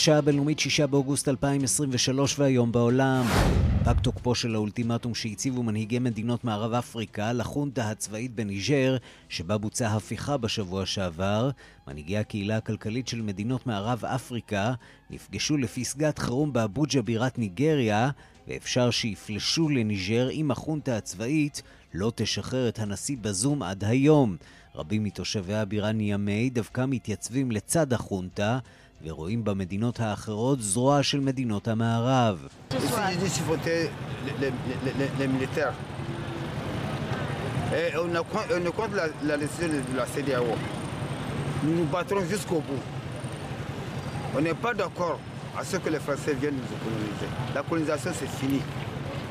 השעה הבינלאומית 6 באוגוסט 2023 והיום בעולם. פג תוקפו של האולטימטום שהציבו מנהיגי מדינות מערב אפריקה לחונטה הצבאית בניג'ר, שבה בוצעה הפיכה בשבוע שעבר. מנהיגי הקהילה הכלכלית של מדינות מערב אפריקה נפגשו לפסגת חירום באבוג'ה בירת ניגריה, ואפשר שיפלשו לניג'ר אם החונטה הצבאית לא תשחרר את הנשיא בזום עד היום. רבים מתושבי הבירה ניאמי דווקא מתייצבים לצד החונטה, ורואים במדינות האחרות זרוע של מדינות המערב.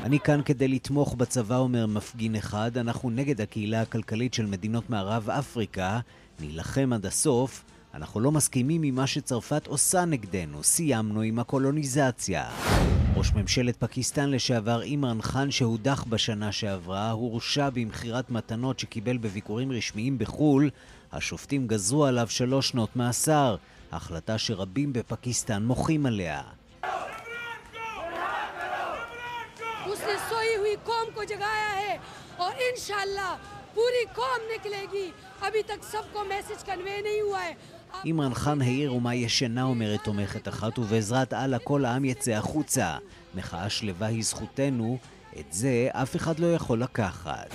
אני כאן כדי לתמוך בצבא, אומר מפגין אחד. אנחנו נגד הקהילה הכלכלית של מדינות מערב אפריקה. נילחם עד הסוף. אנחנו לא מסכימים עם מה שצרפת עושה נגדנו, סיימנו עם הקולוניזציה. ראש ממשלת פקיסטן לשעבר אימרן חאן שהודח בשנה שעברה, הורשע במכירת מתנות שקיבל בביקורים רשמיים בחו"ל. השופטים גזרו עליו שלוש שנות מאסר, החלטה שרבים בפקיסטן מוחים עליה. और इंशाल्लाह पूरी कौम निकलेगी अभी तक सबको मैसेज कन्वे नहीं हुआ है אימרן חאן העיר אומה ישנה, אומרת תומכת אחת, ובעזרת אללה כל העם יצא החוצה. מחאה שלווה היא זכותנו, את זה אף אחד לא יכול לקחת.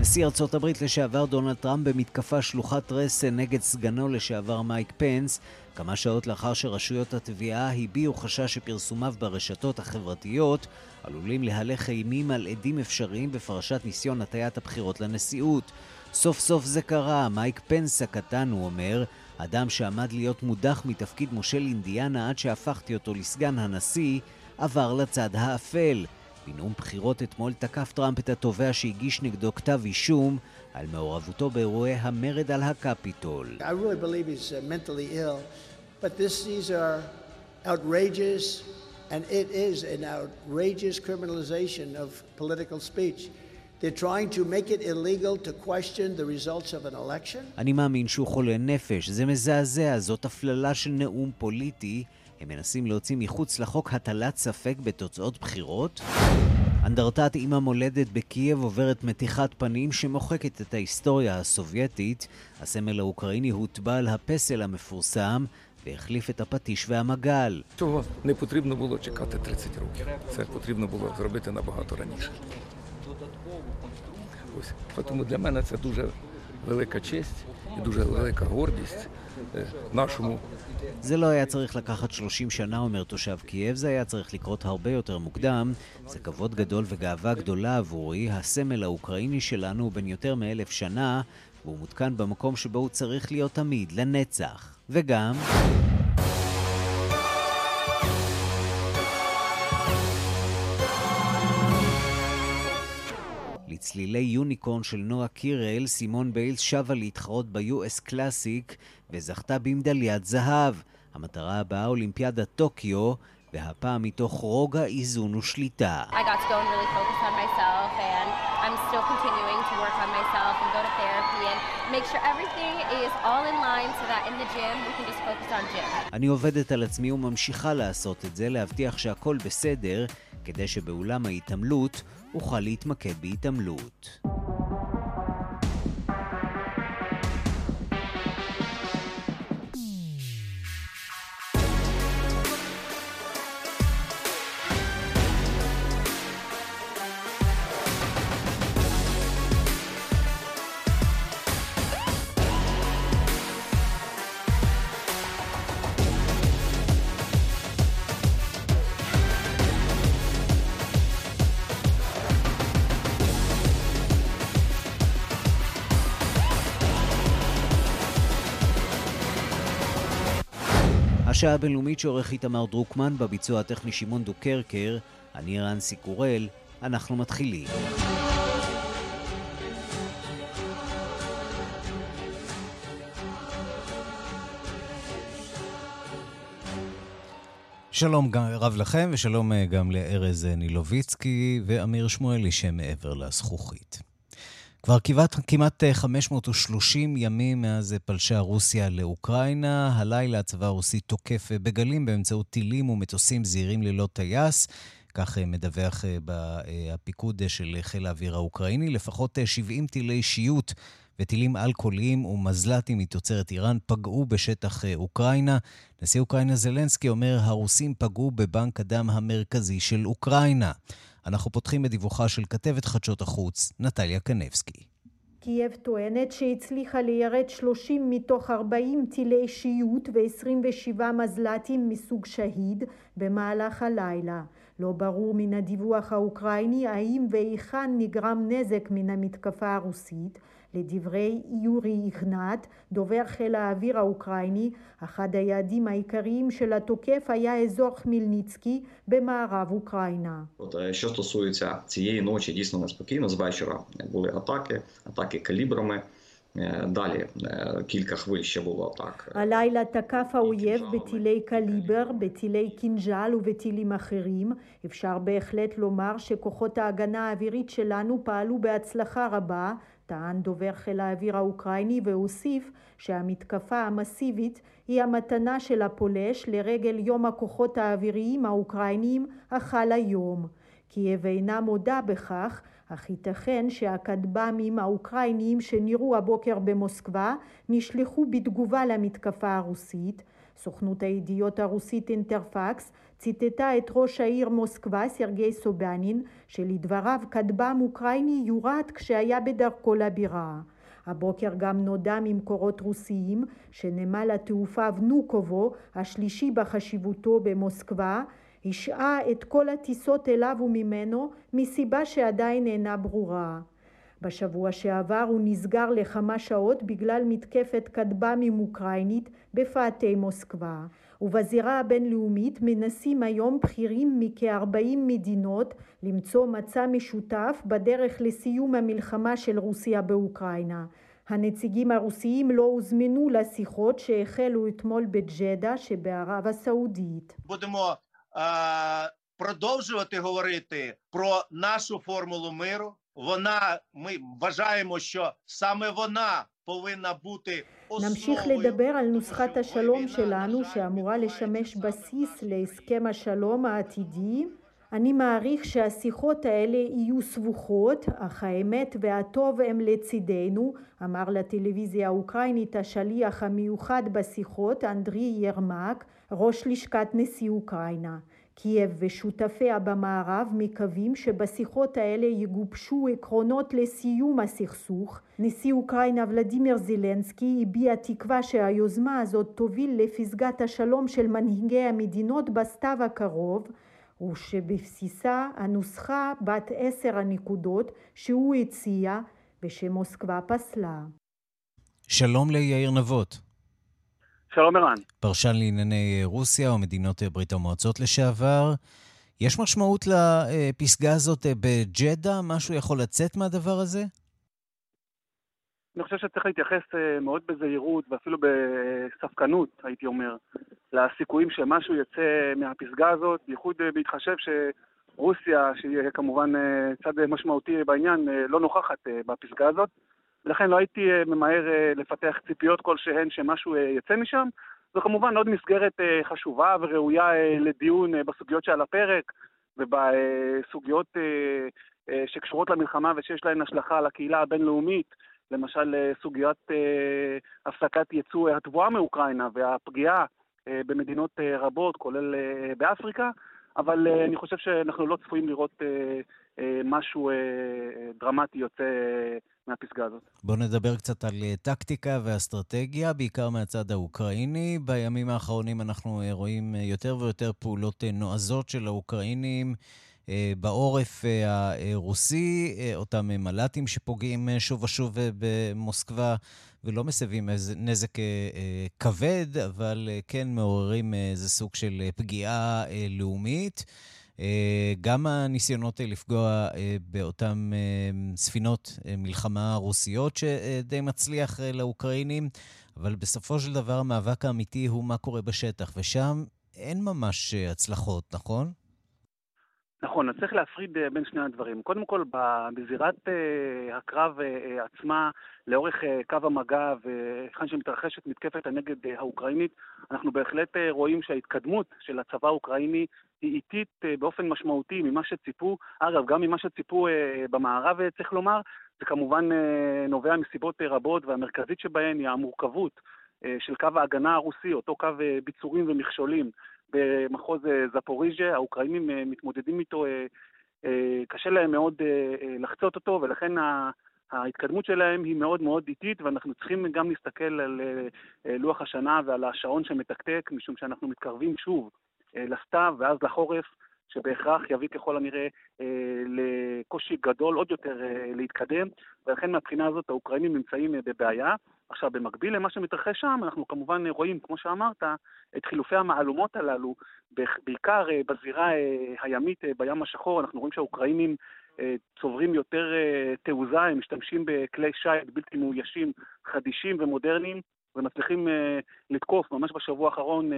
נשיא ארצות הברית לשעבר דונלד טראמפ במתקפה שלוחת רסן נגד סגנו לשעבר מייק פנס, כמה שעות לאחר שרשויות התביעה הביעו חשש שפרסומיו ברשתות החברתיות עלולים להלך אימים על עדים אפשריים בפרשת ניסיון הטיית הבחירות לנשיאות. סוף סוף זה קרה, מייק פנס הקטן, הוא אומר, אדם שעמד להיות מודח מתפקיד מושל אינדיאנה עד שהפכתי אותו לסגן הנשיא, עבר לצד האפל. בנאום בחירות אתמול תקף טראמפ את התובע שהגיש נגדו כתב אישום על מעורבותו באירועי המרד על הקפיטול. Really uh, and it is an outrageous criminalization of political speech. אני מאמין שהוא חולה נפש, זה מזעזע, זאת הפללה של נאום פוליטי. הם מנסים להוציא מחוץ לחוק הטלת ספק בתוצאות בחירות? אנדרטת אימא מולדת בקייב עוברת מתיחת פנים שמוחקת את ההיסטוריה הסובייטית. הסמל האוקראיני הוטבע על הפסל המפורסם והחליף את הפטיש והמגל. Цього не потрібно було чекати 30 років. Це потрібно було зробити набагато раніше. Ось тому для мене це дуже велика честь і дуже велика гордість нашому. זה לא היה צריך לקחת 30 שנה, אומר תושב קייב, זה היה צריך לקרות הרבה יותר מוקדם. זה כבוד גדול וגאווה גדולה עבורי. הסמל האוקראיני שלנו הוא בן יותר מאלף שנה, והוא מותקן במקום שבו הוא צריך להיות תמיד, לנצח. וגם... לצלילי יוניקורן של נועה קירל, סימון ביילס שבה להתחרות ב-US קלאסיק וזכתה במדליית זהב. המטרה הבאה אולימפיאדת טוקיו, והפעם מתוך רוגע, איזון ושליטה. אני עובדת על עצמי וממשיכה לעשות את זה, להבטיח שהכל בסדר, כדי שבאולם ההתעמלות אוכל להתמקד בהתעמלות. השעה הבינלאומית שעורך איתמר דרוקמן, בביצוע הטכני שמעון דו קרקר, אני רנסי קורל, אנחנו מתחילים. שלום רב לכם, ושלום אה, גם לארז אה, נילוביצקי ואמיר שמואלי שמעבר לזכוכית. כבר כמעט, כמעט 530 ימים מאז פלשה רוסיה לאוקראינה. הלילה הצבא הרוסי תוקף בגלים באמצעות טילים ומטוסים זעירים ללא טייס. כך מדווח הפיקוד של חיל האוויר האוקראיני. לפחות 70 טילי שיוט וטילים על-קוליים ומזל"טים מתוצרת איראן פגעו בשטח אוקראינה. נשיא אוקראינה זלנסקי אומר, הרוסים פגעו בבנק הדם המרכזי של אוקראינה. אנחנו פותחים בדיווחה של כתבת חדשות החוץ, נטליה קנבסקי. קייב טוענת שהצליחה ליירט 30 מתוך 40 טילי שיוט ו-27 מזל"טים מסוג שאהד במהלך הלילה. לא ברור מן הדיווח האוקראיני האם והיכן נגרם נזק מן המתקפה הרוסית. לדברי יורי איגנט, דובר חיל האוויר האוקראיני, אחד היעדים העיקריים של התוקף היה אזור חמילניצקי במערב אוקראינה. Що стосується цієї ночі, дійсно неспокійно, з вечора були атаки, атаки калібрами. דלי, קילקה חוויל שבוע атак. הלילה תקף האויב בטילי קליבר, בטילי קינג'ל ובטילים אחרים. אפשר בהחלט לומר שכוחות ההגנה האווירית שלנו פעלו בהצלחה רבה טען דובר חיל האוויר האוקראיני והוסיף שהמתקפה המסיבית היא המתנה של הפולש לרגל יום הכוחות האוויריים האוקראיניים החל היום. קייב אינה מודה בכך, אך ייתכן שהכטב"מים האוקראיניים שנראו הבוקר במוסקבה נשלחו בתגובה למתקפה הרוסית. סוכנות הידיעות הרוסית אינטרפקס ציטטה את ראש העיר מוסקבה סרגי סובנין שלדבריו כטב"ם אוקראיני יורד כשהיה בדרכו לבירה. הבוקר גם נודע ממקורות רוסיים שנמל התעופה ונוקובו השלישי בחשיבותו במוסקבה השעה את כל הטיסות אליו וממנו מסיבה שעדיין אינה ברורה. בשבוע שעבר הוא נסגר לכמה שעות בגלל מתקפת כטב"מים אוקראינית בפאתי מוסקבה. ובזירה הבינלאומית מנסים היום בכירים מכ-40 מדינות למצוא מצע משותף בדרך לסיום המלחמה של רוסיה באוקראינה. הנציגים הרוסיים לא הוזמנו לשיחות שהחלו אתמול בג'דה שבערב הסעודית. Будемо продовжувати говорити про нашу формулу миру. Вона ми вважаємо, що саме вона повинна бути נמשיך לדבר על נוסחת השלום שלנו שאמורה לשמש בסיס להסכם השלום העתידי. אני מעריך שהשיחות האלה יהיו סבוכות, אך האמת והטוב הם לצידנו, אמר לטלוויזיה האוקראינית השליח המיוחד בשיחות אנדרי ירמק, ראש לשכת נשיא אוקראינה. קייב ושותפיה במערב מקווים שבשיחות האלה יגובשו עקרונות לסיום הסכסוך. נשיא אוקראינה ולדימיר זילנסקי הביע תקווה שהיוזמה הזאת תוביל לפסגת השלום של מנהיגי המדינות בסתיו הקרוב ושבבסיסה הנוסחה בת עשר הנקודות שהוא הציע ושמוסקבה פסלה. שלום ליאיר נבות. שלום ערן. פרשן לענייני רוסיה ומדינות ברית המועצות לשעבר. יש משמעות לפסגה הזאת בג'דה? משהו יכול לצאת מהדבר הזה? אני חושב שצריך להתייחס אה, מאוד בזהירות ואפילו בספקנות, הייתי אומר, לסיכויים שמשהו יצא מהפסגה הזאת, בייחוד אה, בהתחשב שרוסיה, שהיא כמובן אה, צד משמעותי בעניין, לא נוכחת בפסגה הזאת. ולכן לא הייתי אה, ממהר אה, לפתח ציפיות כלשהן שמשהו אה, יצא משם. זו כמובן עוד מסגרת חשובה וראויה לדיון בסוגיות שעל הפרק ובסוגיות שקשורות למלחמה ושיש להן השלכה על הקהילה הבינלאומית, למשל סוגיית הפסקת ייצוא התבואה מאוקראינה והפגיעה במדינות רבות, כולל באפריקה, אבל אני חושב שאנחנו לא צפויים לראות משהו דרמטי יוצא מהפסגה הזאת. בואו נדבר קצת על אה, טקטיקה ואסטרטגיה, בעיקר מהצד האוקראיני. בימים האחרונים אנחנו אה, רואים אה, יותר ויותר פעולות נועזות של האוקראינים. בעורף הרוסי, אותם מל"טים שפוגעים שוב ושוב במוסקבה ולא מסבים נזק כבד, אבל כן מעוררים איזה סוג של פגיעה לאומית. אה, גם הניסיונות לפגוע אה, באותן אה, ספינות מלחמה רוסיות שדי מצליח לאוקראינים, אבל בסופו של דבר המאבק האמיתי הוא מה קורה בשטח, ושם אין ממש הצלחות, נכון? נכון, אז צריך להפריד אה, בין שני הדברים. קודם כל, בזירת אה, הקרב אה, עצמה, לאורך קו המגע והיכן שמתרחשת מתקפת הנגד האוקראינית, אנחנו בהחלט רואים שההתקדמות של הצבא האוקראיני היא איטית באופן משמעותי ממה שציפו. אגב, גם ממה שציפו במערב, צריך לומר, זה כמובן נובע מסיבות רבות, והמרכזית שבהן היא המורכבות של קו ההגנה הרוסי, אותו קו ביצורים ומכשולים במחוז אה, זפוריז'ה, האוקראינים אה, מתמודדים איתו, אה, קשה להם מאוד לחצות אותו, ולכן ההתקדמות שלהם היא מאוד מאוד איטית, ואנחנו צריכים גם להסתכל על לוח השנה ועל השעון שמתקתק, משום שאנחנו מתקרבים שוב לסתיו ואז לחורף, שבהכרח יביא ככל הנראה לקושי גדול עוד יותר להתקדם, ולכן מהבחינה הזאת האוקראינים נמצאים בבעיה. עכשיו, במקביל למה שמתרחש שם, אנחנו כמובן רואים, כמו שאמרת, את חילופי המהלומות הללו, בעיקר אה, בזירה אה, הימית אה, בים השחור, אנחנו רואים שהאוקראינים צוברים יותר תעוזה, הם משתמשים בכלי שיט בלתי מאוישים חדישים ומודרניים, ומצליחים לתקוף ממש בשבוע האחרון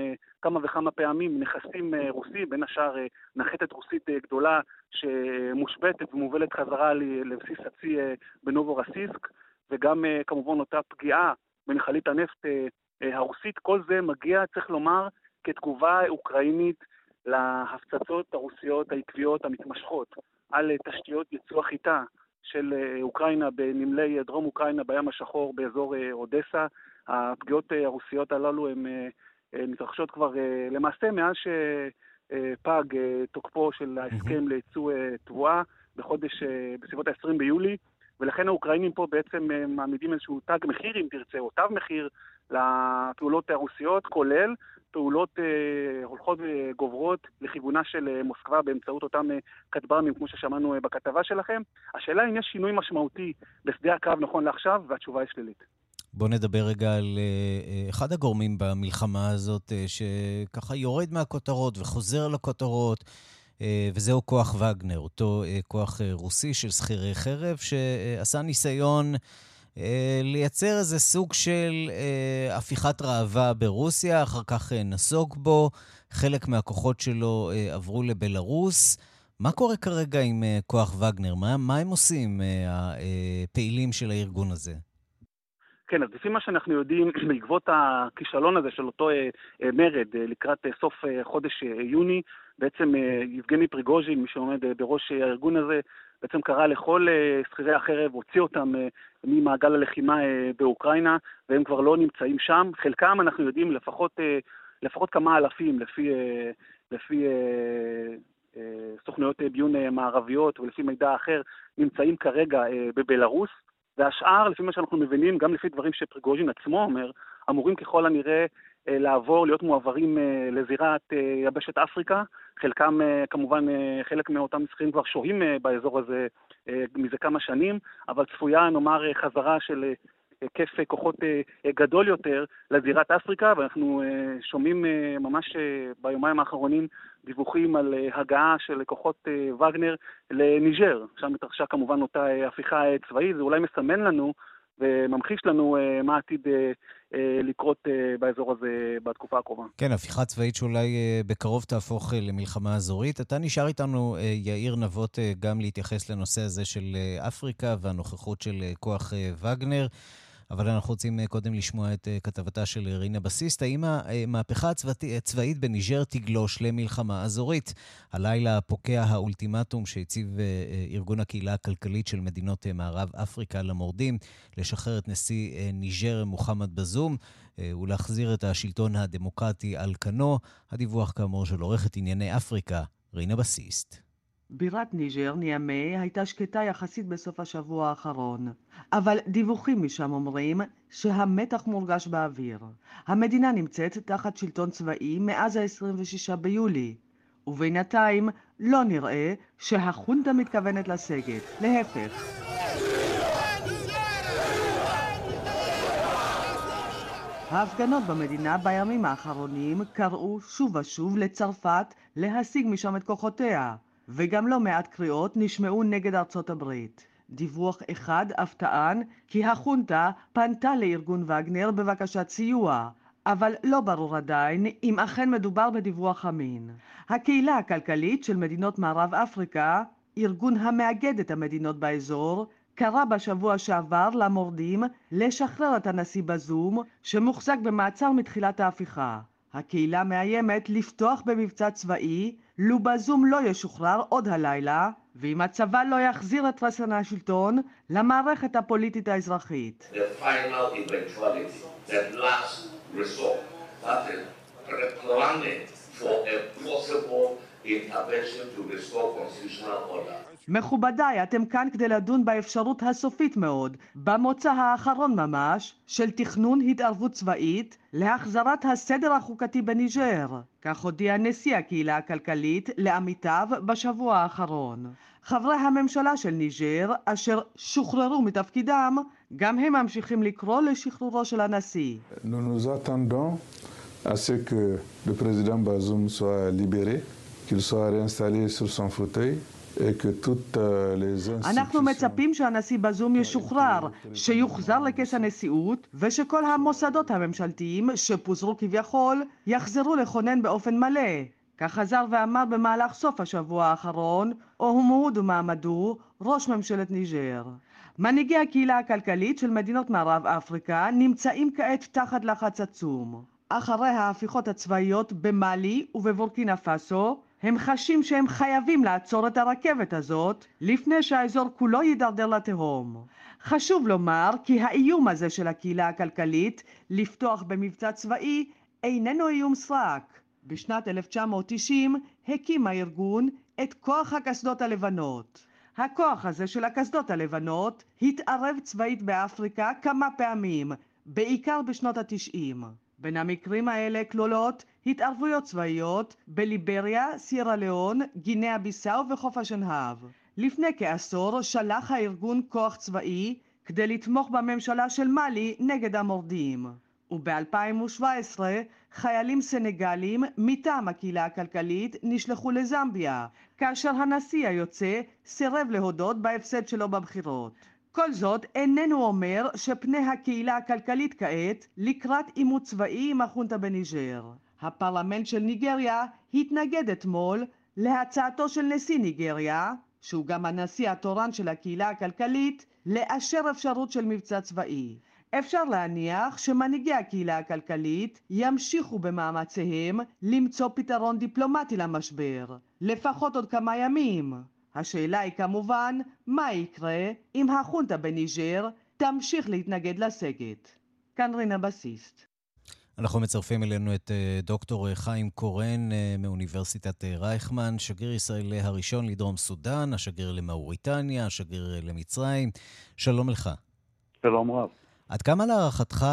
כמה וכמה פעמים נכסים רוסים, בין השאר נחתת רוסית גדולה שמושבתת ומובלת חזרה לבסיס הצי בנובו-רסיסק. וגם אה, כמובן אותה פגיעה במכלית הנפט אה, אה, הרוסית, כל זה מגיע, צריך לומר, כתגובה אוקראינית להפצצות הרוסיות העקביות המתמשכות על תשתיות ייצוא החיטה של אוקראינה בנמלי דרום אוקראינה בים השחור באזור אודסה. הפגיעות הרוסיות הללו הן מתרחשות כבר למעשה מאז שפג תוקפו של ההסכם לייצוא תבואה בחודש, בסביבות ה-20 ביולי. ולכן האוקראינים פה בעצם אה, מעמידים איזשהו תג מחיר, אם תרצה, או תו מחיר לפעולות הרוסיות, כולל פעולות אה, הולכות וגוברות לכיוונה של אה, מוסקבה באמצעות אותם אה, כטב"מים, כמו ששמענו אה, בכתבה שלכם. השאלה אם יש שינוי משמעותי בשדה הקרב נכון לעכשיו, והתשובה היא שלילית. בואו נדבר רגע על uh, אחד הגורמים במלחמה הזאת, uh, שככה יורד מהכותרות וחוזר לכותרות, אה, וזהו כוח וגנר, אותו אה, כוח אה, רוסי של שכירי חרב, שעשה ניסיון לייצר איזה סוג של הפיכת ראווה ברוסיה, אחר כך נסוג בו, חלק מהכוחות שלו עברו לבלארוס. מה קורה כרגע עם כוח וגנר? מה, מה הם עושים, הפעילים של הארגון הזה? כן, אז לפי מה שאנחנו יודעים, בעקבות הכישלון הזה של אותו מרד לקראת סוף חודש יוני, בעצם אה, יבגני פריגוז'ין, מי שעומד אה, בראש הארגון הזה, בעצם קרא לכל אה, שכירי החרב, הוציא אותם ממעגל הלחימה באוקראינה, והם כבר לא נמצאים שם. חלקם, אנחנו יודעים, לפחות, לפחות כמה אלפים, לפי, לפי סוכנויות ביון מערביות ולפי מידע אחר, נמצאים כרגע בבלארוס. והשאר, לפי מה שאנחנו מבינים, גם לפי דברים שפריגוז'ין עצמו אומר, אמורים ככל הנראה אה, לעבור, להיות מועברים אה, לזירת אה, יבשת אפריקה. חלקם, כמובן, חלק מאותם שכירים כבר שוהים באזור הזה מזה כמה שנים, אבל צפויה, נאמר, חזרה של היקף כוחות גדול יותר לזירת אפריקה, ואנחנו שומעים ממש ביומיים האחרונים דיווחים על הגעה של כוחות וגנר לניג'ר. שם התרחשה כמובן אותה הפיכה צבאית, זה אולי מסמן לנו וממחיש לנו מה עתיד לקרות באזור הזה בתקופה הקרובה. כן, הפיכה צבאית שאולי בקרוב תהפוך למלחמה אזורית. אתה נשאר איתנו, יאיר נבות, גם להתייחס לנושא הזה של אפריקה והנוכחות של כוח וגנר. אבל אנחנו רוצים אה, קודם לשמוע את אה, כתבתה של רינה בסיסט. האם המהפכה הצבאית בניג'ר תגלוש למלחמה אזורית? הלילה פוקע האולטימטום שהציב אה, ארגון הקהילה הכלכלית של מדינות מערב אפריקה למורדים, לשחרר את נשיא ניג'ר מוחמד בזום ולהחזיר את השלטון הדמוקרטי על כנו. הדיווח כאמור של עורכת ענייני אפריקה, רינה בסיסט. בירת ניג'ר, ניאמי, הייתה שקטה יחסית בסוף השבוע האחרון. אבל דיווחים משם אומרים שהמתח מורגש באוויר. המדינה נמצאת תחת שלטון צבאי מאז ה-26 ביולי, ובינתיים לא נראה שהחונטה מתכוונת לסגת. להפך. ההפגנות במדינה בימים האחרונים קראו שוב ושוב לצרפת להשיג משם את כוחותיה. וגם לא מעט קריאות נשמעו נגד ארצות הברית. דיווח אחד אף טען כי החונטה פנתה לארגון וגנר בבקשת סיוע, אבל לא ברור עדיין אם אכן מדובר בדיווח אמין. הקהילה הכלכלית של מדינות מערב אפריקה, ארגון המאגד את המדינות באזור, קרא בשבוע שעבר למורדים לשחרר את הנשיא בזום, שמוחזק במעצר מתחילת ההפיכה. הקהילה מאיימת לפתוח במבצע צבאי, לו בזום לא ישוחרר עוד הלילה, ואם הצבא לא יחזיר את רסן השלטון למערכת הפוליטית האזרחית. מכובדיי, אתם כאן כדי לדון באפשרות הסופית מאוד, במוצא האחרון ממש, של תכנון התערבות צבאית להחזרת הסדר החוקתי בניג'ר. כך הודיע נשיא הקהילה הכלכלית לעמיתיו בשבוע האחרון. חברי הממשלה של ניג'ר, אשר שוחררו מתפקידם, גם הם ממשיכים לקרוא לשחרורו של הנשיא. à que le président Bazoum soit libéré, qu'il soit réinstallé sur son fauteuil אנחנו מצפים שהנשיא בזום ישוחרר, שיוחזר לכס הנשיאות, ושכל המוסדות הממשלתיים שפוזרו כביכול, יחזרו לכונן באופן מלא. כך חזר ואמר במהלך סוף השבוע האחרון, אוהמוד ומעמדו, ראש ממשלת ניג'ר. מנהיגי הקהילה הכלכלית של מדינות מערב אפריקה נמצאים כעת תחת לחץ עצום. אחרי ההפיכות הצבאיות במאלי ובבורקינה פאסו, הם חשים שהם חייבים לעצור את הרכבת הזאת לפני שהאזור כולו יידרדר לתהום. חשוב לומר כי האיום הזה של הקהילה הכלכלית לפתוח במבצע צבאי איננו איום סרק. בשנת 1990 הקים הארגון את כוח הקסדות הלבנות. הכוח הזה של הקסדות הלבנות התערב צבאית באפריקה כמה פעמים, בעיקר בשנות התשעים. בין המקרים האלה כלולות התערבויות צבאיות בליבריה, סיירה ליאון, גינאה ביסאו וחוף השנהב. לפני כעשור שלח הארגון כוח צבאי כדי לתמוך בממשלה של מאלי נגד המורדים. וב-2017 חיילים סנגלים מטעם הקהילה הכלכלית נשלחו לזמביה, כאשר הנשיא היוצא סירב להודות בהפסד שלו בבחירות. כל זאת איננו אומר שפני הקהילה הכלכלית כעת לקראת עימות צבאי עם החונטה בניג'ר. הפרלמנט של ניגריה התנגד אתמול להצעתו של נשיא ניגריה, שהוא גם הנשיא התורן של הקהילה הכלכלית, לאשר אפשרות של מבצע צבאי. אפשר להניח שמנהיגי הקהילה הכלכלית ימשיכו במאמציהם למצוא פתרון דיפלומטי למשבר, לפחות עוד כמה ימים. השאלה היא כמובן, מה יקרה אם החונטה בניג'ר תמשיך להתנגד לסגת. כאן רינה בסיסט. אנחנו מצרפים אלינו את אה, דוקטור חיים קורן אה, מאוניברסיטת אה, רייכמן, שגריר ישראל הראשון לדרום סודאן, השגריר למאוריטניה, השגריר למצרים. שלום לך. שלום רב. עד כמה להערכתך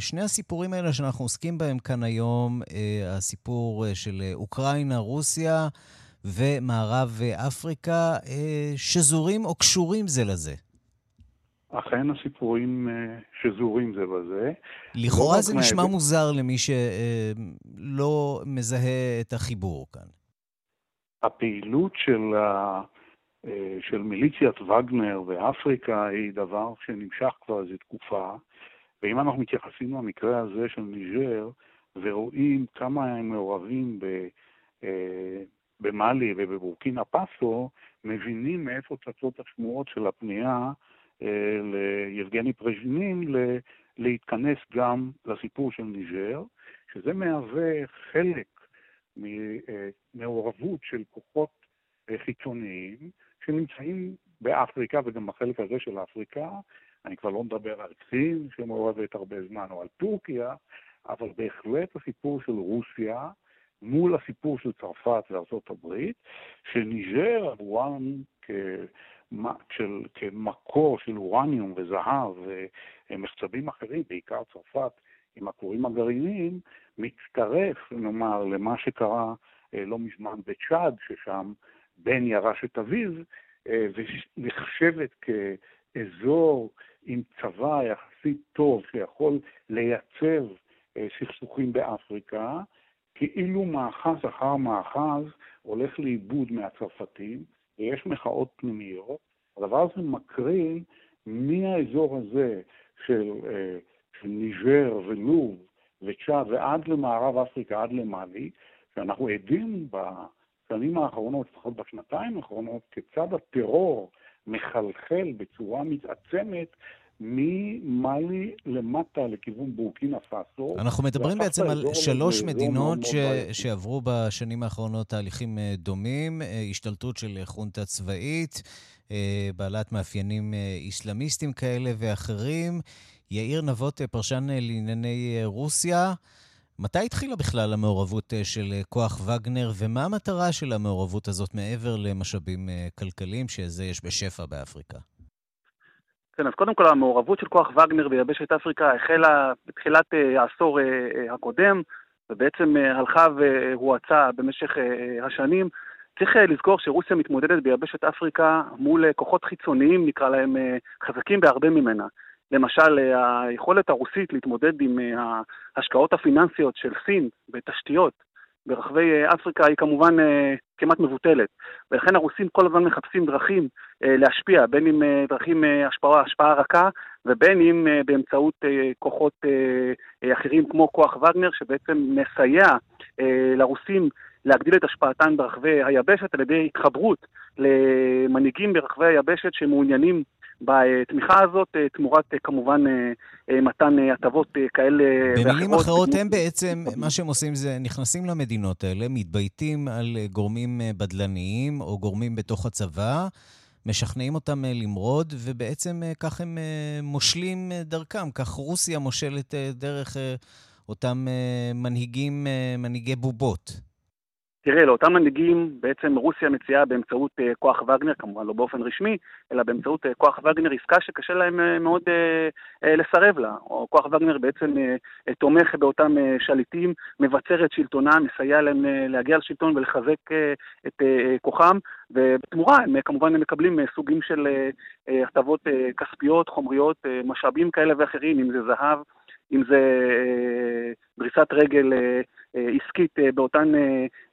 שני הסיפורים האלה שאנחנו עוסקים בהם כאן היום, הסיפור של אוקראינה, רוסיה, ומערב אפריקה אה, שזורים או קשורים זה לזה. אכן הסיפורים אה, שזורים זה בזה. לכאורה לא זה נשמע מה... מוזר למי שלא מזהה את החיבור כאן. הפעילות של, ה... אה, של מיליציית וגנר באפריקה היא דבר שנמשך כבר איזו תקופה, ואם אנחנו מתייחסים למקרה הזה של ניג'ר, ורואים כמה הם מעורבים ב... במאלי ובבורקינה פאסו, מבינים מאיפה צצות השמועות של הפנייה אה, ליבגני פריגוז'ין להתכנס גם לסיפור של ניג'ר, שזה מהווה חלק ממעורבות של כוחות אה, חיצוניים שנמצאים באפריקה וגם בחלק הזה של אפריקה. אני כבר לא מדבר על סין שמעורבת הרבה זמן או על טורקיה, אבל בהחלט הסיפור של רוסיה, מול הסיפור של צרפת וארצות הברית, שניג'ר עבורם של, כמקור של אורניום וזהב ומחצבים אחרים, בעיקר צרפת עם הכורים הגרעיניים, מצטרף, נאמר, למה שקרה אה, לא מזמן בצ'אד, ששם בן ירש את אביו, אה, ונחשבת כאזור עם צבא יחסית טוב שיכול לייצב אה, סכסוכים באפריקה, כאילו מאחז אחר מאחז הולך לאיבוד מהצרפתים, ויש מחאות פנימיות. הדבר הזה מקרין מהאזור הזה של, אה, של ניג'ר ולוב וצ'אד ועד למערב אפריקה, עד למאלי, שאנחנו עדים בשנים האחרונות, לפחות בשנתיים האחרונות, כיצד הטרור מחלחל בצורה מתעצמת ממאלי למטה לכיוון בורקינה פאסו. אנחנו מדברים בעצם על שלוש מדינות ש... שעברו בשנים האחרונות תהליכים אה, דומים, אה, השתלטות של חונטה צבאית, אה, בעלת מאפיינים איסלאמיסטיים כאלה ואחרים. יאיר נבות, פרשן לענייני רוסיה, מתי התחילה בכלל המעורבות של כוח וגנר, ומה המטרה של המעורבות הזאת מעבר למשאבים כלכליים, שזה יש בשפע באפריקה? כן, אז קודם כל המעורבות של כוח וגנר ביבשת אפריקה החלה בתחילת uh, העשור uh, הקודם, ובעצם הלכה והואצה במשך השנים. צריך לזכור שרוסיה מתמודדת ביבשת אפריקה מול כוחות חיצוניים, נקרא להם, חזקים בהרבה ממנה. למשל, היכולת הרוסית להתמודד עם ההשקעות הפיננסיות של סין בתשתיות ברחבי אה, אפריקה היא כמובן אה, כמעט מבוטלת. ולכן הרוסים כל הזמן מחפשים דרכים אה, להשפיע, בין אם דרכים השפעה, השפעה רכה, ובין אם באמצעות כוחות אחרים כמו כוח וגנר, שבעצם מסייע לרוסים להגדיל את השפעתן ברחבי היבשת על ידי התחברות למנהיגים ברחבי היבשת שמעוניינים בתמיכה הזאת, אה, תמורת אה, כמובן אה, מתן הטבות כאלה ואחרות. במילים אחרות, הם בעצם, מה שהם עושים זה נכנסים למדינות האלה, מתבייתים על גורמים בדלניים או גורמים בתוך הצבא, משכנעים אותם למרוד, ובעצם כך הם מושלים דרכם. כך רוסיה מושלת דרך אותם מנהיגים, מנהיגי בובות. תראה, לאותם מנהיגים בעצם רוסיה מציעה באמצעות uh, כוח וגנר, כמובן לא באופן רשמי, אלא באמצעות uh, כוח וגנר עסקה שקשה להם uh, מאוד לסרב לה. או כוח וגנר בעצם תומך באותם שליטים, מבצר את שלטונם, מסייע להם להגיע לשלטון ולחזק את כוחם, ובתמורה הם כמובן הם מקבלים סוגים של הטבות כספיות, חומריות, משאבים כאלה ואחרים, אם זה זהב, אם זה דריסת רגל uh, אה, עסקית אה, באותן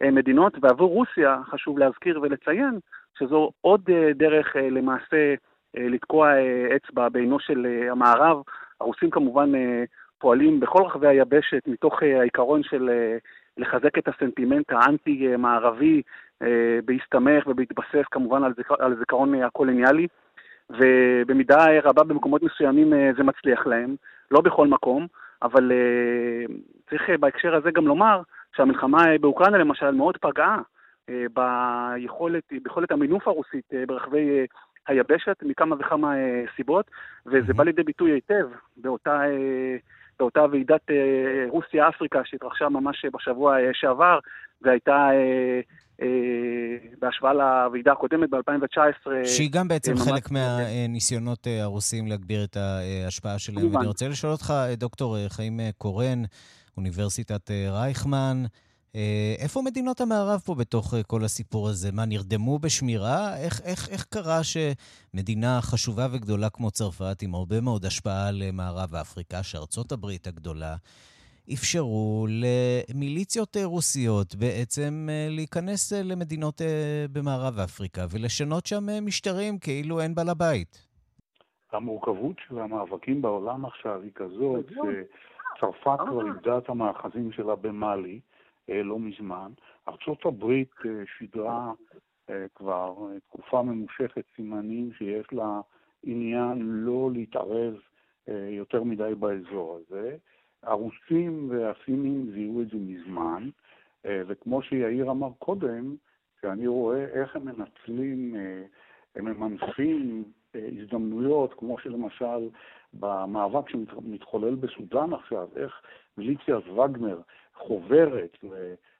אה, מדינות, ועבור רוסיה חשוב להזכיר ולציין שזו עוד דרך למעשה לתקוע אצבע בעינו של המערב. הרוסים כמובן פועלים בכל רחבי היבשת מתוך העיקרון של לחזק את הסנטימנט האנטי-מערבי בהסתמך ובהתבסס כמובן על, זיכר, על זיכרון הקולוניאלי, ובמידה רבה במקומות מסוימים זה מצליח להם, לא בכל מקום. אבל uh, צריך uh, בהקשר הזה גם לומר שהמלחמה uh, באוקראינה למשל מאוד פגעה ביכולת, ביכולת המינוף הרוסית ברחבי היבשת מכמה וכמה סיבות, וזה בא לידי ביטוי היטב באותה, באותה ועידת uh, רוסיה-אפריקה שהתרחשה ממש בשבוע uh, שעבר, והייתה uh, אה, בהשוואה לוועידה הקודמת ב-2019. שהיא גם בעצם אה, חלק מהניסיונות אה, הרוסים להגביר את ההשפעה שלהם. ואני רוצה לשאול אותך, דוקטור חיים קורן, אוניברסיטת רייכמן, איפה מדינות המערב פה בתוך כל הסיפור הזה? מה, נרדמו בשמירה? איך, איך, איך קרה שמדינה חשובה וגדולה כמו צרפת, עם הרבה מאוד השפעה על מערב אפריקה, שארצות הברית הגדולה, אפשרו למיליציות רוסיות בעצם אה, להיכנס אה, למדינות אה, במערב אפריקה ולשנות שם משטרים כאילו אין בעל הבית. המורכבות של המאבקים בעולם עכשיו היא כזאת שצרפת כבר איבדה את המאחזים שלה במאלי לא מזמן. ארצות הברית שידרה כבר תקופה ממושכת סימנים שיש לה עניין לא להתערב יותר מדי באזור הזה. הרוסים והסינים זיהו את זה מזמן, אה, וכמו שיאיר אמר קודם, שאני רואה איך הם מנצלים, אה, הם ממנפים אה, הזדמנויות, כמו שלמשל במאבק שמתחולל בסודאן עכשיו, איך מיליציית וגנר חוברת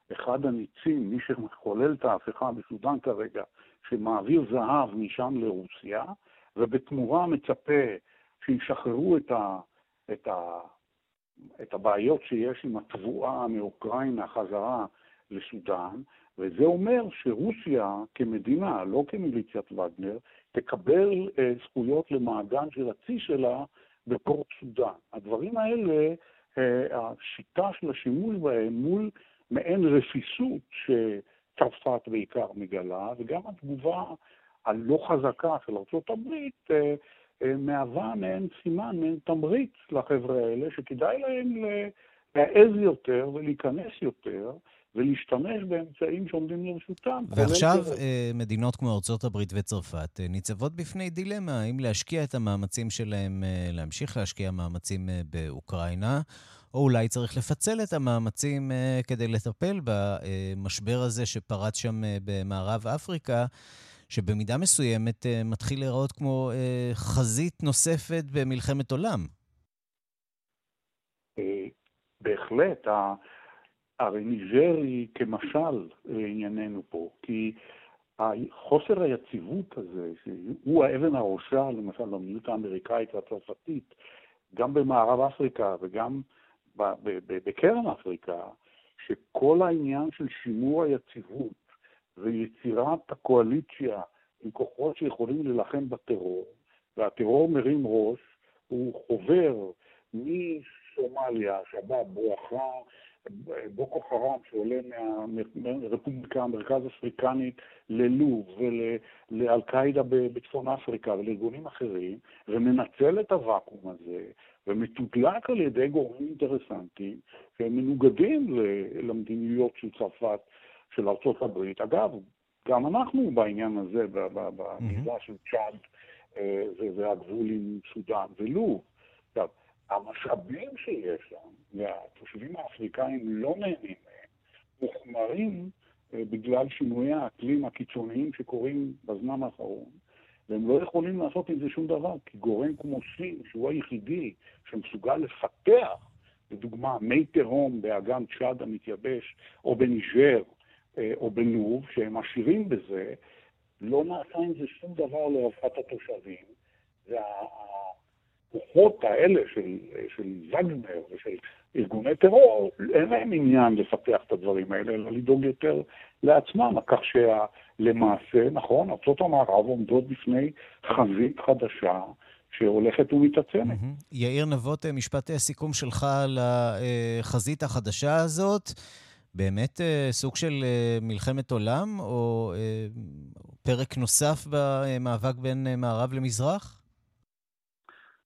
לאחד הניצים, מי שמחולל את ההפיכה בסודאן כרגע, שמעביר זהב משם לרוסיה, ובתמורה מצפה שישחררו את, ה, את ה, את הבעיות שיש עם התבואה מאוקראינה חזרה לסודאן, וזה אומר שרוסיה כמדינה, לא כמיליציית וגנר, תקבל אה, זכויות למעגן של הצי שלה בפורט סודאן. הדברים האלה, השיטה של השימוש בהם מול מעין רפיסות שצרפת בעיקר מגלה, וגם התגובה הלא חזקה של ארה"ב, אה, אה, מהווה מעין סימן, מעין תמריץ לחבר'ה האלה, שכדאי להם להעז יותר ולהיכנס יותר ולהשתמש באמצעים שעומדים לרשותם. ועכשיו אה, מדינות כמו הברית וצרפת אה, ניצבות בפני דילמה, האם להשקיע את המאמצים שלהם, אה, להמשיך להשקיע מאמצים באוקראינה, או אולי צריך לפצל את המאמצים כדי לטפל במשבר הזה שפרץ שם במערב אפריקה. שבמידה מסוימת מתחיל להיראות כמו חזית נוספת במלחמת עולם. בהחלט. הרי ניג'ר היא כמשל לענייננו פה, כי חוסר היציבות הזה, שהוא האבן הראשה למשל למדיניות האמריקאית והצרפתית, גם במערב אפריקה וגם בקרן אפריקה, שכל העניין של שימור היציבות ויצירת הקואליציה עם כוחות שיכולים להילחם בטרור, והטרור מרים ראש, הוא חובר מסומליה, שבה בואכה בוקו חרם שעולה מהרפובליקה המרכז אפריקנית ללוב ולאל-קאעידה בצפון אפריקה ולארגונים אחרים, ומנצל את הוואקום הזה, ומתודלק על ידי גורמים אינטרסנטיים שהם מנוגדים למדיניות של צרפת, של ארצות הברית. אגב, גם אנחנו בעניין הזה, בגזרה של צ'אד אה, והגבול עם סודאן ולוב. עכשיו, המשאבים שיש שם, והתושבים האפריקאים לא נהנים מהם, מוחמרים אה, בגלל שינויי האקלים הקיצוניים שקורים בזמן האחרון, והם לא יכולים לעשות עם זה שום דבר, כי גורם כמו סין, שהוא היחידי שמסוגל לפתח, לדוגמה, מי תהום באגן צ'אד המתייבש, או בניג'ר, אה, או בלוב, שהם עשירים בזה, לא נעשה עם זה שום דבר לרווחת התושבים. וה... הכוחות האלה של, של וגנר ושל ארגוני טרור, אין להם עניין לפתח את הדברים האלה, אלא לדאוג יותר לעצמם, כך שלמעשה, נכון, ארצות המערב עומדות בפני חזית חדשה. שהולכת ומתעצמת. Mm-hmm. יאיר נבות, משפט סיכום שלך על החזית החדשה הזאת, באמת אה, סוג של אה, מלחמת עולם, או אה, פרק נוסף במאבק בין מערב למזרח?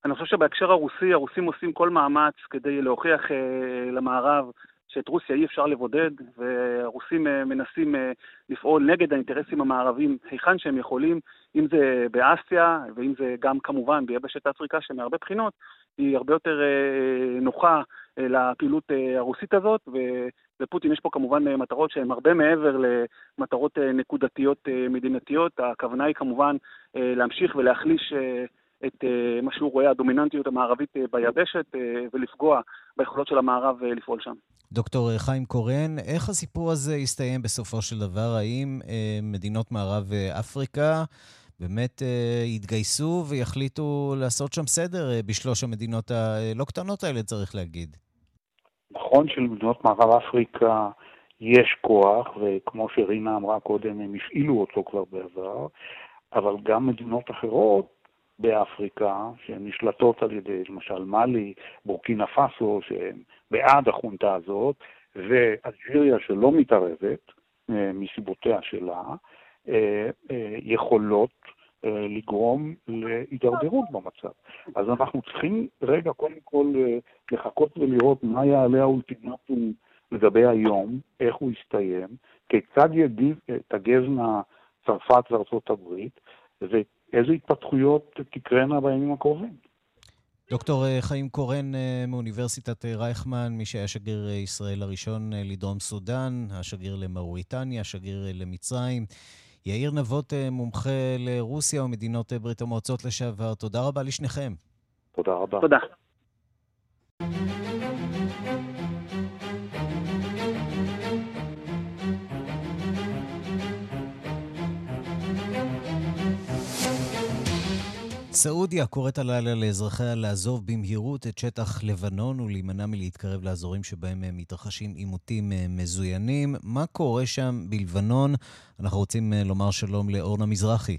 אני חושב שבהקשר הרוסי, הרוסים עושים כל מאמץ כדי להוכיח אה, למערב שאת רוסיה אי אפשר לבודד, והרוסים אה, מנסים אה, לפעול נגד האינטרסים המערבים היכן שהם יכולים, אם זה באסיה, ואם זה גם כמובן ביבשת אפריקה, שמהרבה בחינות היא הרבה יותר אה, נוחה אה, לפעילות אה, הרוסית הזאת, ו... לפוטין יש פה כמובן אה, מטרות שהן הרבה מעבר למטרות אה, נקודתיות אה, מדינתיות. הכוונה היא כמובן להמשיך ולהחליש את uh, מה שהוא רואה, הדומיננטיות המערבית uh, ביבשת, uh, ולפגוע ביכולות של המערב לפעול שם. דוקטור חיים קורן, איך הסיפור הזה יסתיים בסופו של דבר? האם מדינות מערב אפריקה באמת יתגייסו ויחליטו לעשות שם סדר בשלוש המדינות הלא קטנות האלה, צריך להגיד? נכון שלמדינות מערב אפריקה יש כוח, וכמו שרינה אמרה קודם, הם הפעילו אותו כבר בעבר, אבל גם מדינות אחרות באפריקה, שהן נשלטות על ידי למשל מאלי, בורקינה פאסו, שהן בעד החונטה הזאת, ואלג'יריה שלא מתערבת אה, מסיבותיה שלה, אה, אה, יכולות לגרום להידרדרות במצב. אז אנחנו צריכים רגע קודם כל לחכות ולראות מה יעלה האולטימטום לגבי היום, איך הוא יסתיים, כיצד תגזנה צרפת וארצות הברית, איזה התפתחויות תקרנה בימים הקרובים. דוקטור אה, חיים קורן אה, מאוניברסיטת אה, רייכמן, מי שהיה שגריר ישראל הראשון לדרום סודאן, השגריר למאוריטניה, השגריר למצרים. יאיר נבות, מומחה לרוסיה ומדינות ברית המועצות לשעבר, תודה רבה לשניכם. תודה רבה. תודה. סעודיה קוראת הלילה לאזרחיה לעזוב במהירות את שטח לבנון ולהימנע מלהתקרב לאזורים שבהם מתרחשים עימותים אה, מזוינים. מה קורה שם בלבנון? אנחנו רוצים אה, לומר שלום לאורנה מזרחי.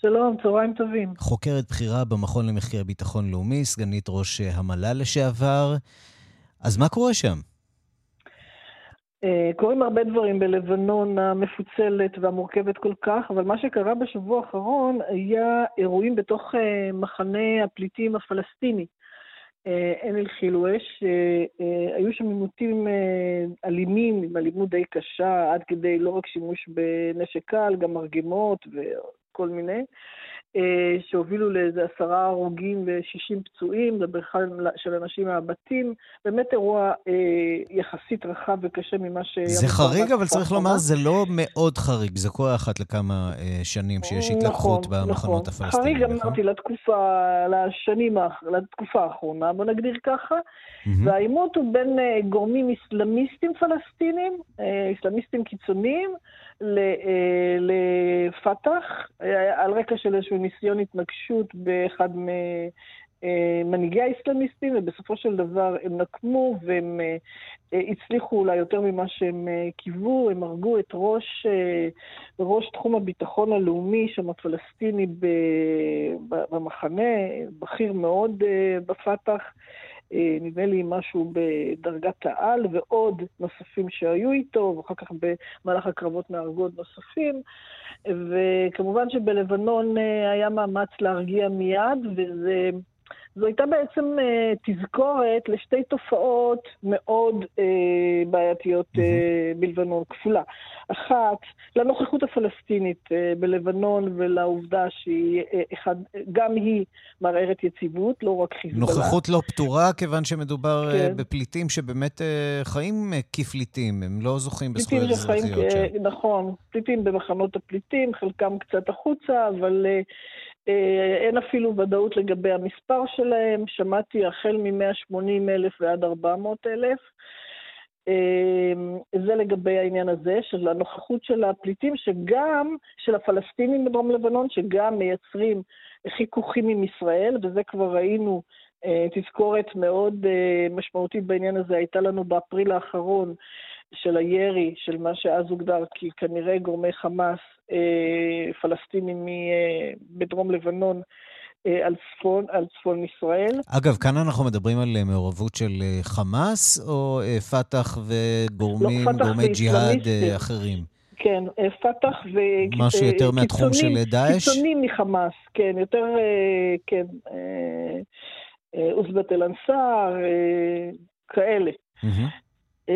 שלום, צהריים טובים. חוקרת בכירה במכון למחקר ביטחון לאומי, סגנית ראש אה, המל"ל לשעבר. אז מה קורה שם? אה, קורים הרבה דברים בלבנון המפוצלת והמורכבת כל כך, אבל מה שקרה בשבוע האחרון היה אירועים בתוך אה, מחנה הפליטים הפלסטיני. עין אל-חילווש, היו שם עימותים אלימים, עם אלימות די קשה, עד כדי לא רק שימוש בנשק קל, גם מרגמות וכל מיני. אה, שהובילו לאיזה עשרה הרוגים ושישים פצועים, לבריחה של אנשים מהבתים. באמת אירוע אה, יחסית רחב וקשה ממה ש... זה חריג, אבל צריך לומר, זה לא מאוד חריג, זה קורה אחת לכמה אה, שנים שיש נכון, התלקחות נכון, במחנות נכון. הפלסטיניים. חריג, אמרתי, לתקופה, לשנים, לתקופה האחרונה, בוא נגדיר ככה. Mm-hmm. והעימות הוא בין אה, גורמים אסלאמיסטים פלסטינים, אה, אסלאמיסטים קיצוניים, אה, לפת"ח, אה, על רקע של איזשהו ניסיון התנגשות באחד ממנהיגי האסלאמיסטים, ובסופו של דבר הם נקמו והם אה, הצליחו אולי יותר ממה שהם קיוו, הם הרגו את ראש, ראש תחום הביטחון הלאומי שם הפלסטיני במחנה, בכיר מאוד בפת"ח. אה, נדמה לי משהו בדרגת העל, ועוד נוספים שהיו איתו, ואחר כך במהלך הקרבות נהרגו עוד נוספים. וכמובן שבלבנון אה, היה מאמץ להרגיע מיד, וזה... זו הייתה בעצם אה, תזכורת לשתי תופעות מאוד אה, בעייתיות אה, בלבנון, כפולה. אחת, לנוכחות הפלסטינית אה, בלבנון ולעובדה שהיא, אה, אחד, גם היא מערערת יציבות, לא רק חיזבאללה. נוכחות לא פתורה, כיוון שמדובר אה, כן. בפליטים שבאמת אה, חיים אה, כפליטים, הם לא זוכים בזכויות אזרחיות שם. נכון, פליטים במחנות הפליטים, חלקם קצת החוצה, אבל... אה, אין אפילו ודאות לגבי המספר שלהם, שמעתי החל מ-180 אלף ועד 400 אלף. אה, זה לגבי העניין הזה של הנוכחות של הפליטים, שגם, של הפלסטינים בדרום לבנון, שגם מייצרים חיכוכים עם ישראל, וזה כבר ראינו אה, תזכורת מאוד משמעותית בעניין הזה, הייתה לנו באפריל האחרון של הירי, של מה שאז הוגדר כי כנראה גורמי חמאס אה, פלסטינים אה, בדרום לבנון אה, על צפון, על צפון ישראל. אגב, כאן אנחנו מדברים על מעורבות של חמאס או פת"ח וגורמים, לא, פתח גורמי ג'יהאד אחרים? כן, פת"ח ו... משהו יותר מהתחום של דאעש? קיצונים מחמאס, כן, יותר, כן, עוזבת אל-אנסאר, כאלה. Mm-hmm.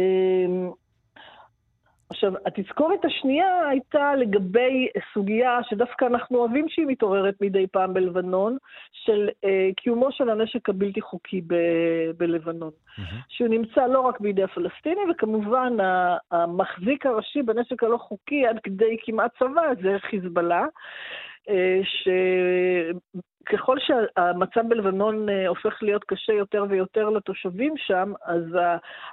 עכשיו, התזכורת השנייה הייתה לגבי סוגיה שדווקא אנחנו אוהבים שהיא מתעוררת מדי פעם בלבנון, של אה, קיומו של הנשק הבלתי חוקי ב- בלבנון. Mm-hmm. שהוא נמצא לא רק בידי הפלסטינים, וכמובן המחזיק הראשי בנשק הלא חוקי עד כדי כמעט צבא זה חיזבאללה. אה, שככל שהמצב בלבנון אה, הופך להיות קשה יותר ויותר לתושבים שם, אז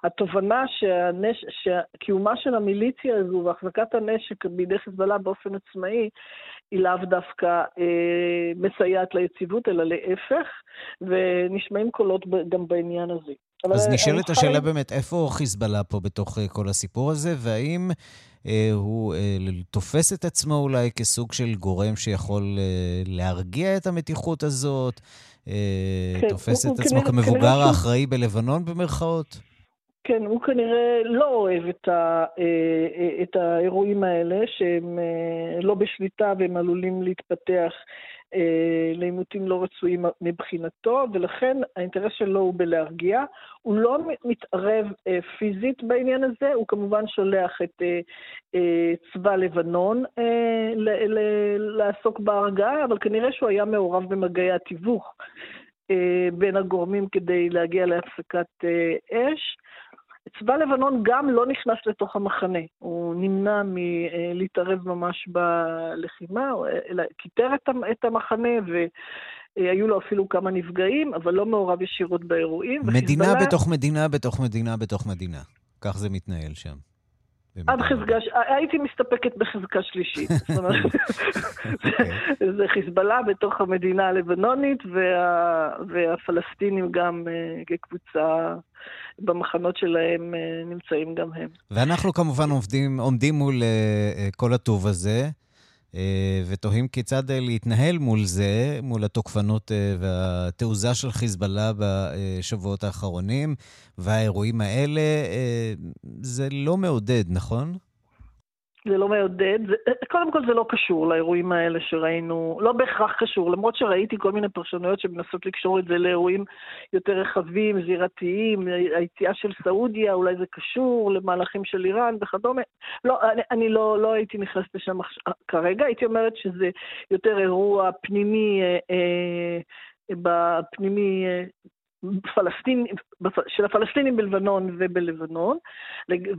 התובנה שהנש... שקיומה של המיליציה הזו והחזקת הנשק בידי חיזבאללה באופן עצמאי, היא לאו דווקא אה, מסייעת ליציבות, אלא להפך, ונשמעים קולות גם בעניין הזה. אז נשאלת השאלה באמת, איפה חיזבאללה פה בתוך כל הסיפור הזה, והאם אה, הוא אה, תופס את עצמו אולי כסוג של גורם שיכול אה, להרגיע את המתיחות הזאת? כן, תופס הוא, את עצמו כנראה, כמבוגר כנראה האחראי. בלבנון במרכאות? כן, הוא כנראה לא אוהב את, ה, את האירועים האלה, שהם לא בשליטה והם עלולים להתפתח אה, לעימותים לא רצויים מבחינתו, ולכן האינטרס שלו הוא בלהרגיע. הוא לא מתערב אה, פיזית בעניין הזה, הוא כמובן שולח את אה, אה, צבא לבנון אה, לעסוק בהרגעה, אבל כנראה שהוא היה מעורב במגעי התיווך אה, בין הגורמים כדי להגיע להפסקת אה, אש. צבא לבנון גם לא נכנס לתוך המחנה, הוא נמנע מלהתערב ממש בלחימה, אלא כיתר את המחנה והיו לו אפילו כמה נפגעים, אבל לא מעורב ישירות באירועים. מדינה וחיזבאללה... בתוך מדינה בתוך מדינה בתוך מדינה. כך זה מתנהל שם. עד חזקה, הייתי מסתפקת בחזקה שלישית. זאת אומרת, אוקיי. זה חיזבאללה בתוך המדינה הלבנונית, וה, והפלסטינים גם uh, כקבוצה במחנות שלהם uh, נמצאים גם הם. ואנחנו כמובן עומדים, עומדים מול uh, כל הטוב הזה. ותוהים כיצד להתנהל מול זה, מול התוקפנות והתעוזה של חיזבאללה בשבועות האחרונים, והאירועים האלה, זה לא מעודד, נכון? זה לא מעודד. זה, קודם כל זה לא קשור לאירועים האלה שראינו, לא בהכרח קשור, למרות שראיתי כל מיני פרשנויות שמנסות לקשור את זה לאירועים יותר רחבים, זירתיים, היציאה של סעודיה, אולי זה קשור למהלכים של איראן וכדומה. לא, אני, אני לא, לא הייתי נכנסת לשם כרגע, הייתי אומרת שזה יותר אירוע פנימי, אה, אה, בפנימי אה, פלסטין, של הפלסטינים בלבנון ובלבנון,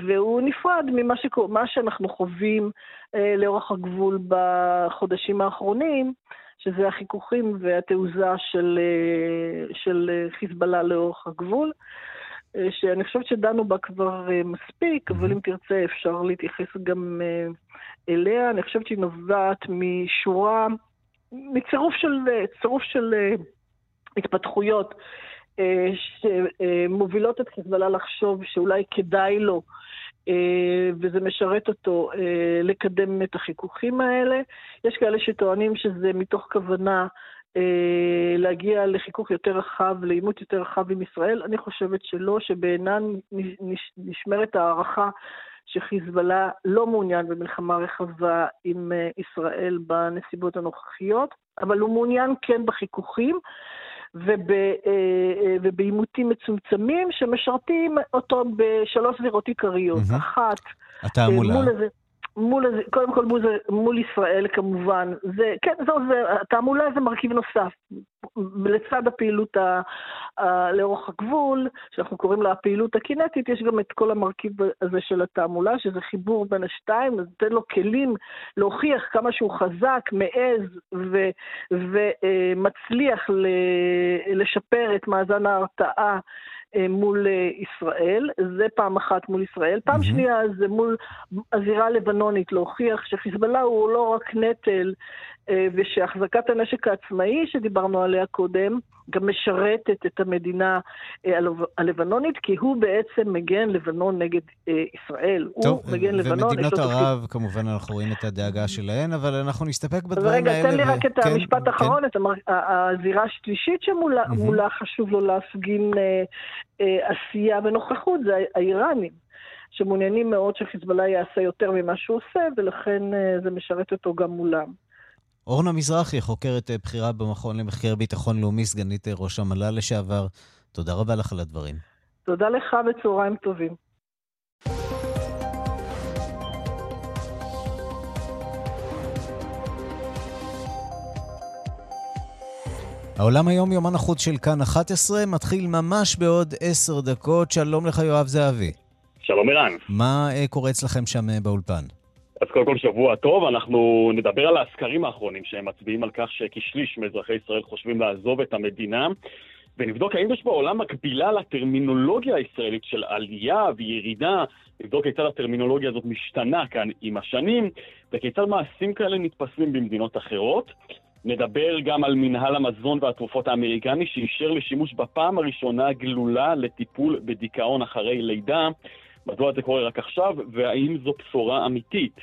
והוא נפרד ממה שקור, שאנחנו חווים אה, לאורך הגבול בחודשים האחרונים, שזה החיכוכים והתעוזה של, אה, של חיזבאללה לאורך הגבול. אה, שאני חושבת שדנו בה כבר אה, מספיק, אבל אם תרצה אפשר להתייחס גם אה, אליה. אני חושבת שהיא נובעת משורה, מצירוף של, צירוף של התפתחויות אה, שמובילות את חיזבאללה לחשוב שאולי כדאי לו, אה, וזה משרת אותו, אה, לקדם את החיכוכים האלה. יש כאלה שטוענים שזה מתוך כוונה להגיע לחיכוך יותר רחב, לעימות יותר רחב עם ישראל. אני חושבת שלא, שבעינן נשמרת הערכה שחיזבאללה לא מעוניין במלחמה רחבה עם ישראל בנסיבות הנוכחיות, אבל הוא מעוניין כן בחיכוכים. וב, אה, אה, ובעימותים מצומצמים שמשרתים אותו בשלוש זירות עיקריות. Mm-hmm. אחת, התעמולה. מול איזה... מול, קודם כל מול, מול ישראל כמובן, זה, כן, זה, התעמולה זה מרכיב נוסף. לצד הפעילות ה, ה, לאורך הגבול, שאנחנו קוראים לה הפעילות הקינטית, יש גם את כל המרכיב הזה של התעמולה, שזה חיבור בין השתיים, אז נותן לו כלים להוכיח כמה שהוא חזק, מעז ומצליח ל, לשפר את מאזן ההרתעה. אה, מול אה, ישראל, זה פעם אחת מול ישראל. פעם mm-hmm. שנייה זה מול הזירה הלבנונית, להוכיח שחיזבאללה הוא לא רק נטל, ושהחזקת הנשק העצמאי שדיברנו עליה קודם, גם משרתת את המדינה הלבנונית, כי הוא בעצם מגן לבנון נגד ישראל. טוב, הוא מגן לבנון. ומדינות ערב, כמובן אנחנו רואים את הדאגה שלהן, אבל אנחנו נסתפק בדברים האלה. רגע, תן לי רק את כן, המשפט כן. האחרון, כן. את הזירה השלישית שמולה mm-hmm. חשוב לו להפגין אה, עשייה ונוכחות, זה האיראנים, שמעוניינים מאוד שחיזבאללה יעשה יותר ממה שהוא עושה, ולכן אה, זה משרת אותו גם מולם. אורנה מזרחי, חוקרת אה, בכירה במכון למחקר ביטחון לאומי, סגנית ראש המל"ל לשעבר, תודה רבה לך על הדברים. תודה לך וצהריים טובים. העולם היום, יומן החוץ של כאן 11, מתחיל ממש בעוד עשר דקות. שלום לך, יואב זהבי. שלום ערן. מה uh, קורה אצלכם שם באולפן? אז קודם כל שבוע טוב, אנחנו נדבר על הסקרים האחרונים שהם מצביעים על כך שכשליש מאזרחי ישראל חושבים לעזוב את המדינה, ונבדוק האם יש בעולם מקבילה לטרמינולוגיה הישראלית של עלייה וירידה, נבדוק כיצד הטרמינולוגיה הזאת משתנה כאן עם השנים, וכיצד מעשים כאלה נתפסים במדינות אחרות. נדבר גם על מנהל המזון והתרופות האמריקני שאישר לשימוש בפעם הראשונה גלולה לטיפול בדיכאון אחרי לידה. מדוע זה קורה רק עכשיו, והאם זו בשורה אמיתית?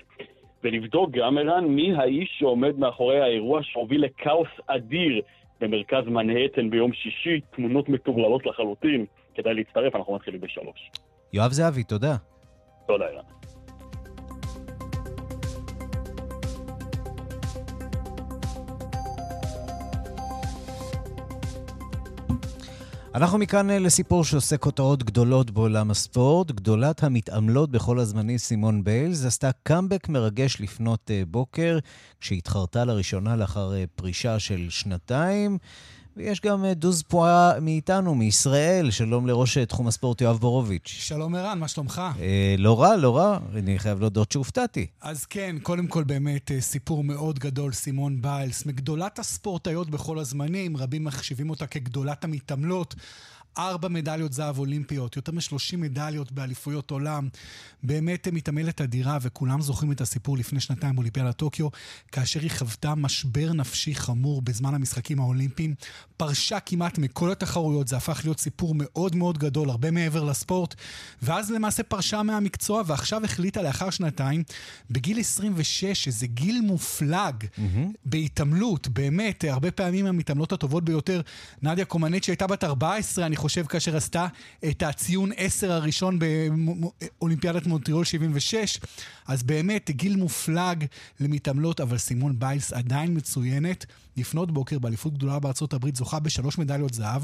ונבדוק גם, ערן, מי האיש שעומד מאחורי האירוע שהוביל לכאוס אדיר במרכז מנהטן ביום שישי, תמונות מטורללות לחלוטין. כדאי להצטרף, אנחנו מתחילים בשלוש. יואב זהבי, תודה. תודה, ערן. אנחנו מכאן אה, לסיפור שעושה כותרות גדולות בעולם הספורט. גדולת המתעמלות בכל הזמנים, סימון ביילס, עשתה קאמבק מרגש לפנות אה, בוקר, כשהתחרתה לראשונה לאחר אה, פרישה של שנתיים. ויש גם דוז פועה מאיתנו, מישראל. שלום לראש תחום הספורט יואב בורוביץ'. שלום ערן, מה שלומך? אה, לא רע, לא רע. אני חייב להודות שהופתעתי. אז כן, קודם כל באמת סיפור מאוד גדול, סימון ביילס, מגדולת הספורטאיות בכל הזמנים, רבים מחשיבים אותה כגדולת המתעמלות. ארבע מדליות זהב אולימפיות, יותר משלושים מדליות באליפויות עולם. באמת מתעמלת אדירה, וכולם זוכרים את הסיפור לפני שנתיים באולימפיאדת טוקיו, כאשר היא חוותה משבר נפשי חמור בזמן המשחקים האולימפיים. פרשה כמעט מכל התחרויות, זה הפך להיות סיפור מאוד מאוד גדול, הרבה מעבר לספורט, ואז למעשה פרשה מהמקצוע, ועכשיו החליטה לאחר שנתיים, בגיל 26, איזה גיל מופלג, mm-hmm. בהתעמלות, באמת, הרבה פעמים המתעמלות הטובות ביותר, נדיה קומנט שהייתה בת 14, אני חושב, כאשר עשתה את הציון 10 הראשון באולימפיאדת מונטריאול 76, אז באמת, גיל מופלג למתעמלות, אבל סימון ביילס עדיין מצוינת. לפנות בוקר באליפות גדולה בארצות הברית זוכה בשלוש מדליות זהב,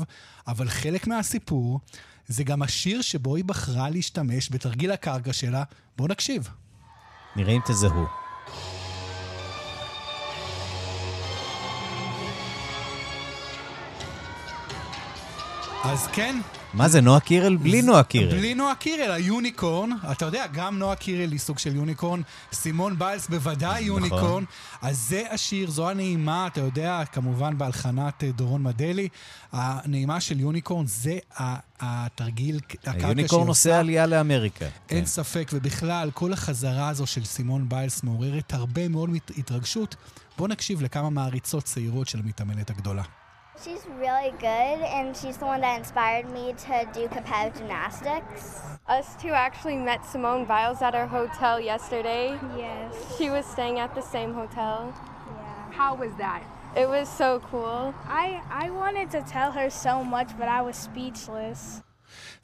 אבל חלק מהסיפור זה גם השיר שבו היא בחרה להשתמש בתרגיל הקרקע שלה. בואו נקשיב. נראה אם תזהו. אז כן. מה זה, נועה קירל? בלי נועה קירל. בלי נועה קירל, ה unicorn. אתה יודע, גם נועה קירל היא סוג של unicorn. סימון ביילס בוודאי נכון. Unicorn. אז זה השיר, זו הנעימה, אתה יודע, כמובן בהלחנת אה, דורון מדלי. הנעימה של Unicorn זה התרגיל, הקרקע שהיא ה unicorn נוסע עלייה לאמריקה. אין כן. ספק, ובכלל, כל החזרה הזו של סימון ביילס מעוררת הרבה מאוד התרגשות. בואו נקשיב לכמה מעריצות צעירות של המתעמלת הגדולה. She's really good, and she's the one that inspired me to do Capel gymnastics. Us two actually met Simone Biles at our hotel yesterday. Yes. She was staying at the same hotel. Yeah. How was that? It was so cool. I, I wanted to tell her so much, but I was speechless.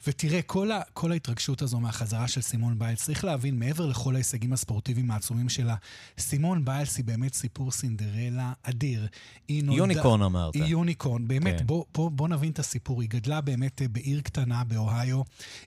ותראה, כל, ה, כל ההתרגשות הזו מהחזרה של סימון ביילס, צריך להבין, מעבר לכל ההישגים הספורטיביים העצומים שלה, סימון ביילס היא באמת סיפור סינדרלה אדיר. נולדה... יוניקורן אמרת. היא יוניקורן, באמת, כן. בוא, בוא, בוא נבין את הסיפור. היא גדלה באמת אה, בעיר קטנה באוהיו.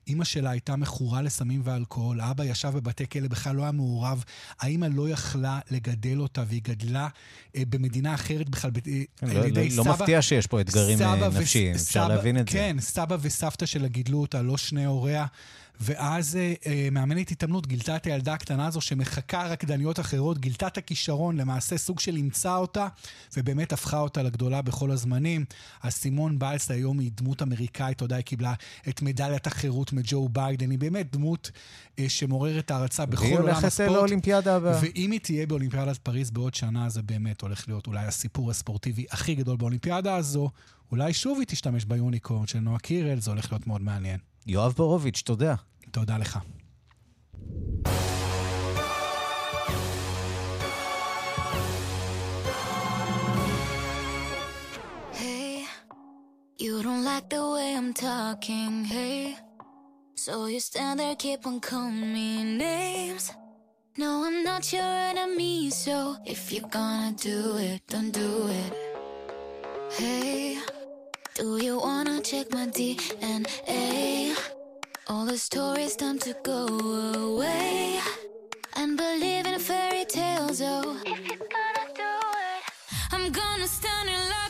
אימא שלה הייתה מכורה לסמים ואלכוהול, אבא ישב בבתי כלא, בכלל לא היה מעורב. האימא לא יכלה לגדל אותה, והיא גדלה אה, במדינה אחרת בכלל, אה, כן, על לא, ידי לא, סבא... לא מפתיע שיש פה אתגרים אה, נפשיים, אפשר להבין את כן, זה. כן, סבא וסבתא שלה גידלו אותה, לא שני הוריה. ואז אה, מאמנת התעמלות גילתה את הילדה הקטנה הזו שמחקה רקדניות אחרות, גילתה את הכישרון, למעשה סוג של אימצה אותה, ובאמת הפכה אותה לגדולה בכל הזמנים. אז סימון ביילס היום היא דמות אמריקאית, אתה יודע, היא קיבלה את מדליית החירות מג'ו ביידן, היא באמת דמות אה, שמעוררת הערצה בכל עולם הספורט. והיא הולכת לאולימפיאדה הבאה. ואם היא תהיה באולימפיאדת פריז בעוד שנה, זה באמת הולך להיות אולי הסיפור הספורטיבי הכי גדול באולימפיאדה הזו. אולי שוב היא תשתמש ביוניקורן של נועה קירל, זה הולך להיות מאוד מעניין. יואב בורוביץ', תודה. תודה לך. You don't like the way I'm talking, hey. So you stand there, keep on calling me names. No, I'm not your enemy, so if you're gonna do it, don't do it. Hey, do you wanna check my DNA? All the stories time to go away. And believe in fairy tales. Oh, if you're gonna do it, I'm gonna stand in like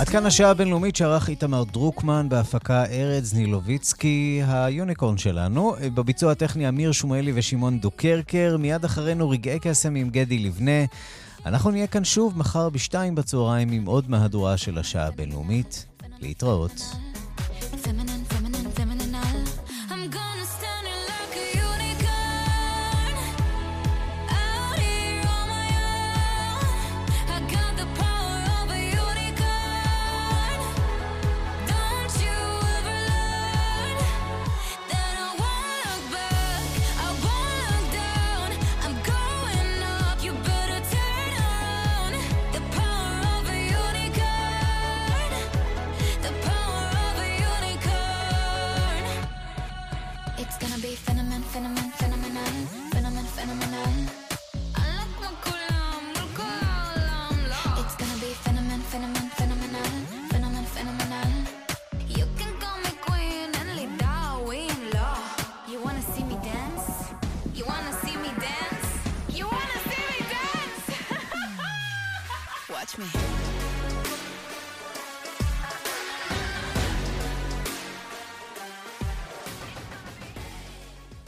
עד כאן השעה הבינלאומית שערך איתמר דרוקמן בהפקה ארז נילוביצקי, היוניקורן שלנו. בביצוע הטכני אמיר שמואלי ושמעון דוקרקר. מיד אחרינו רגעי קסם עם גדי לבנה. אנחנו נהיה כאן שוב מחר בשתיים בצהריים עם עוד מהדורה של השעה הבינלאומית. להתראות.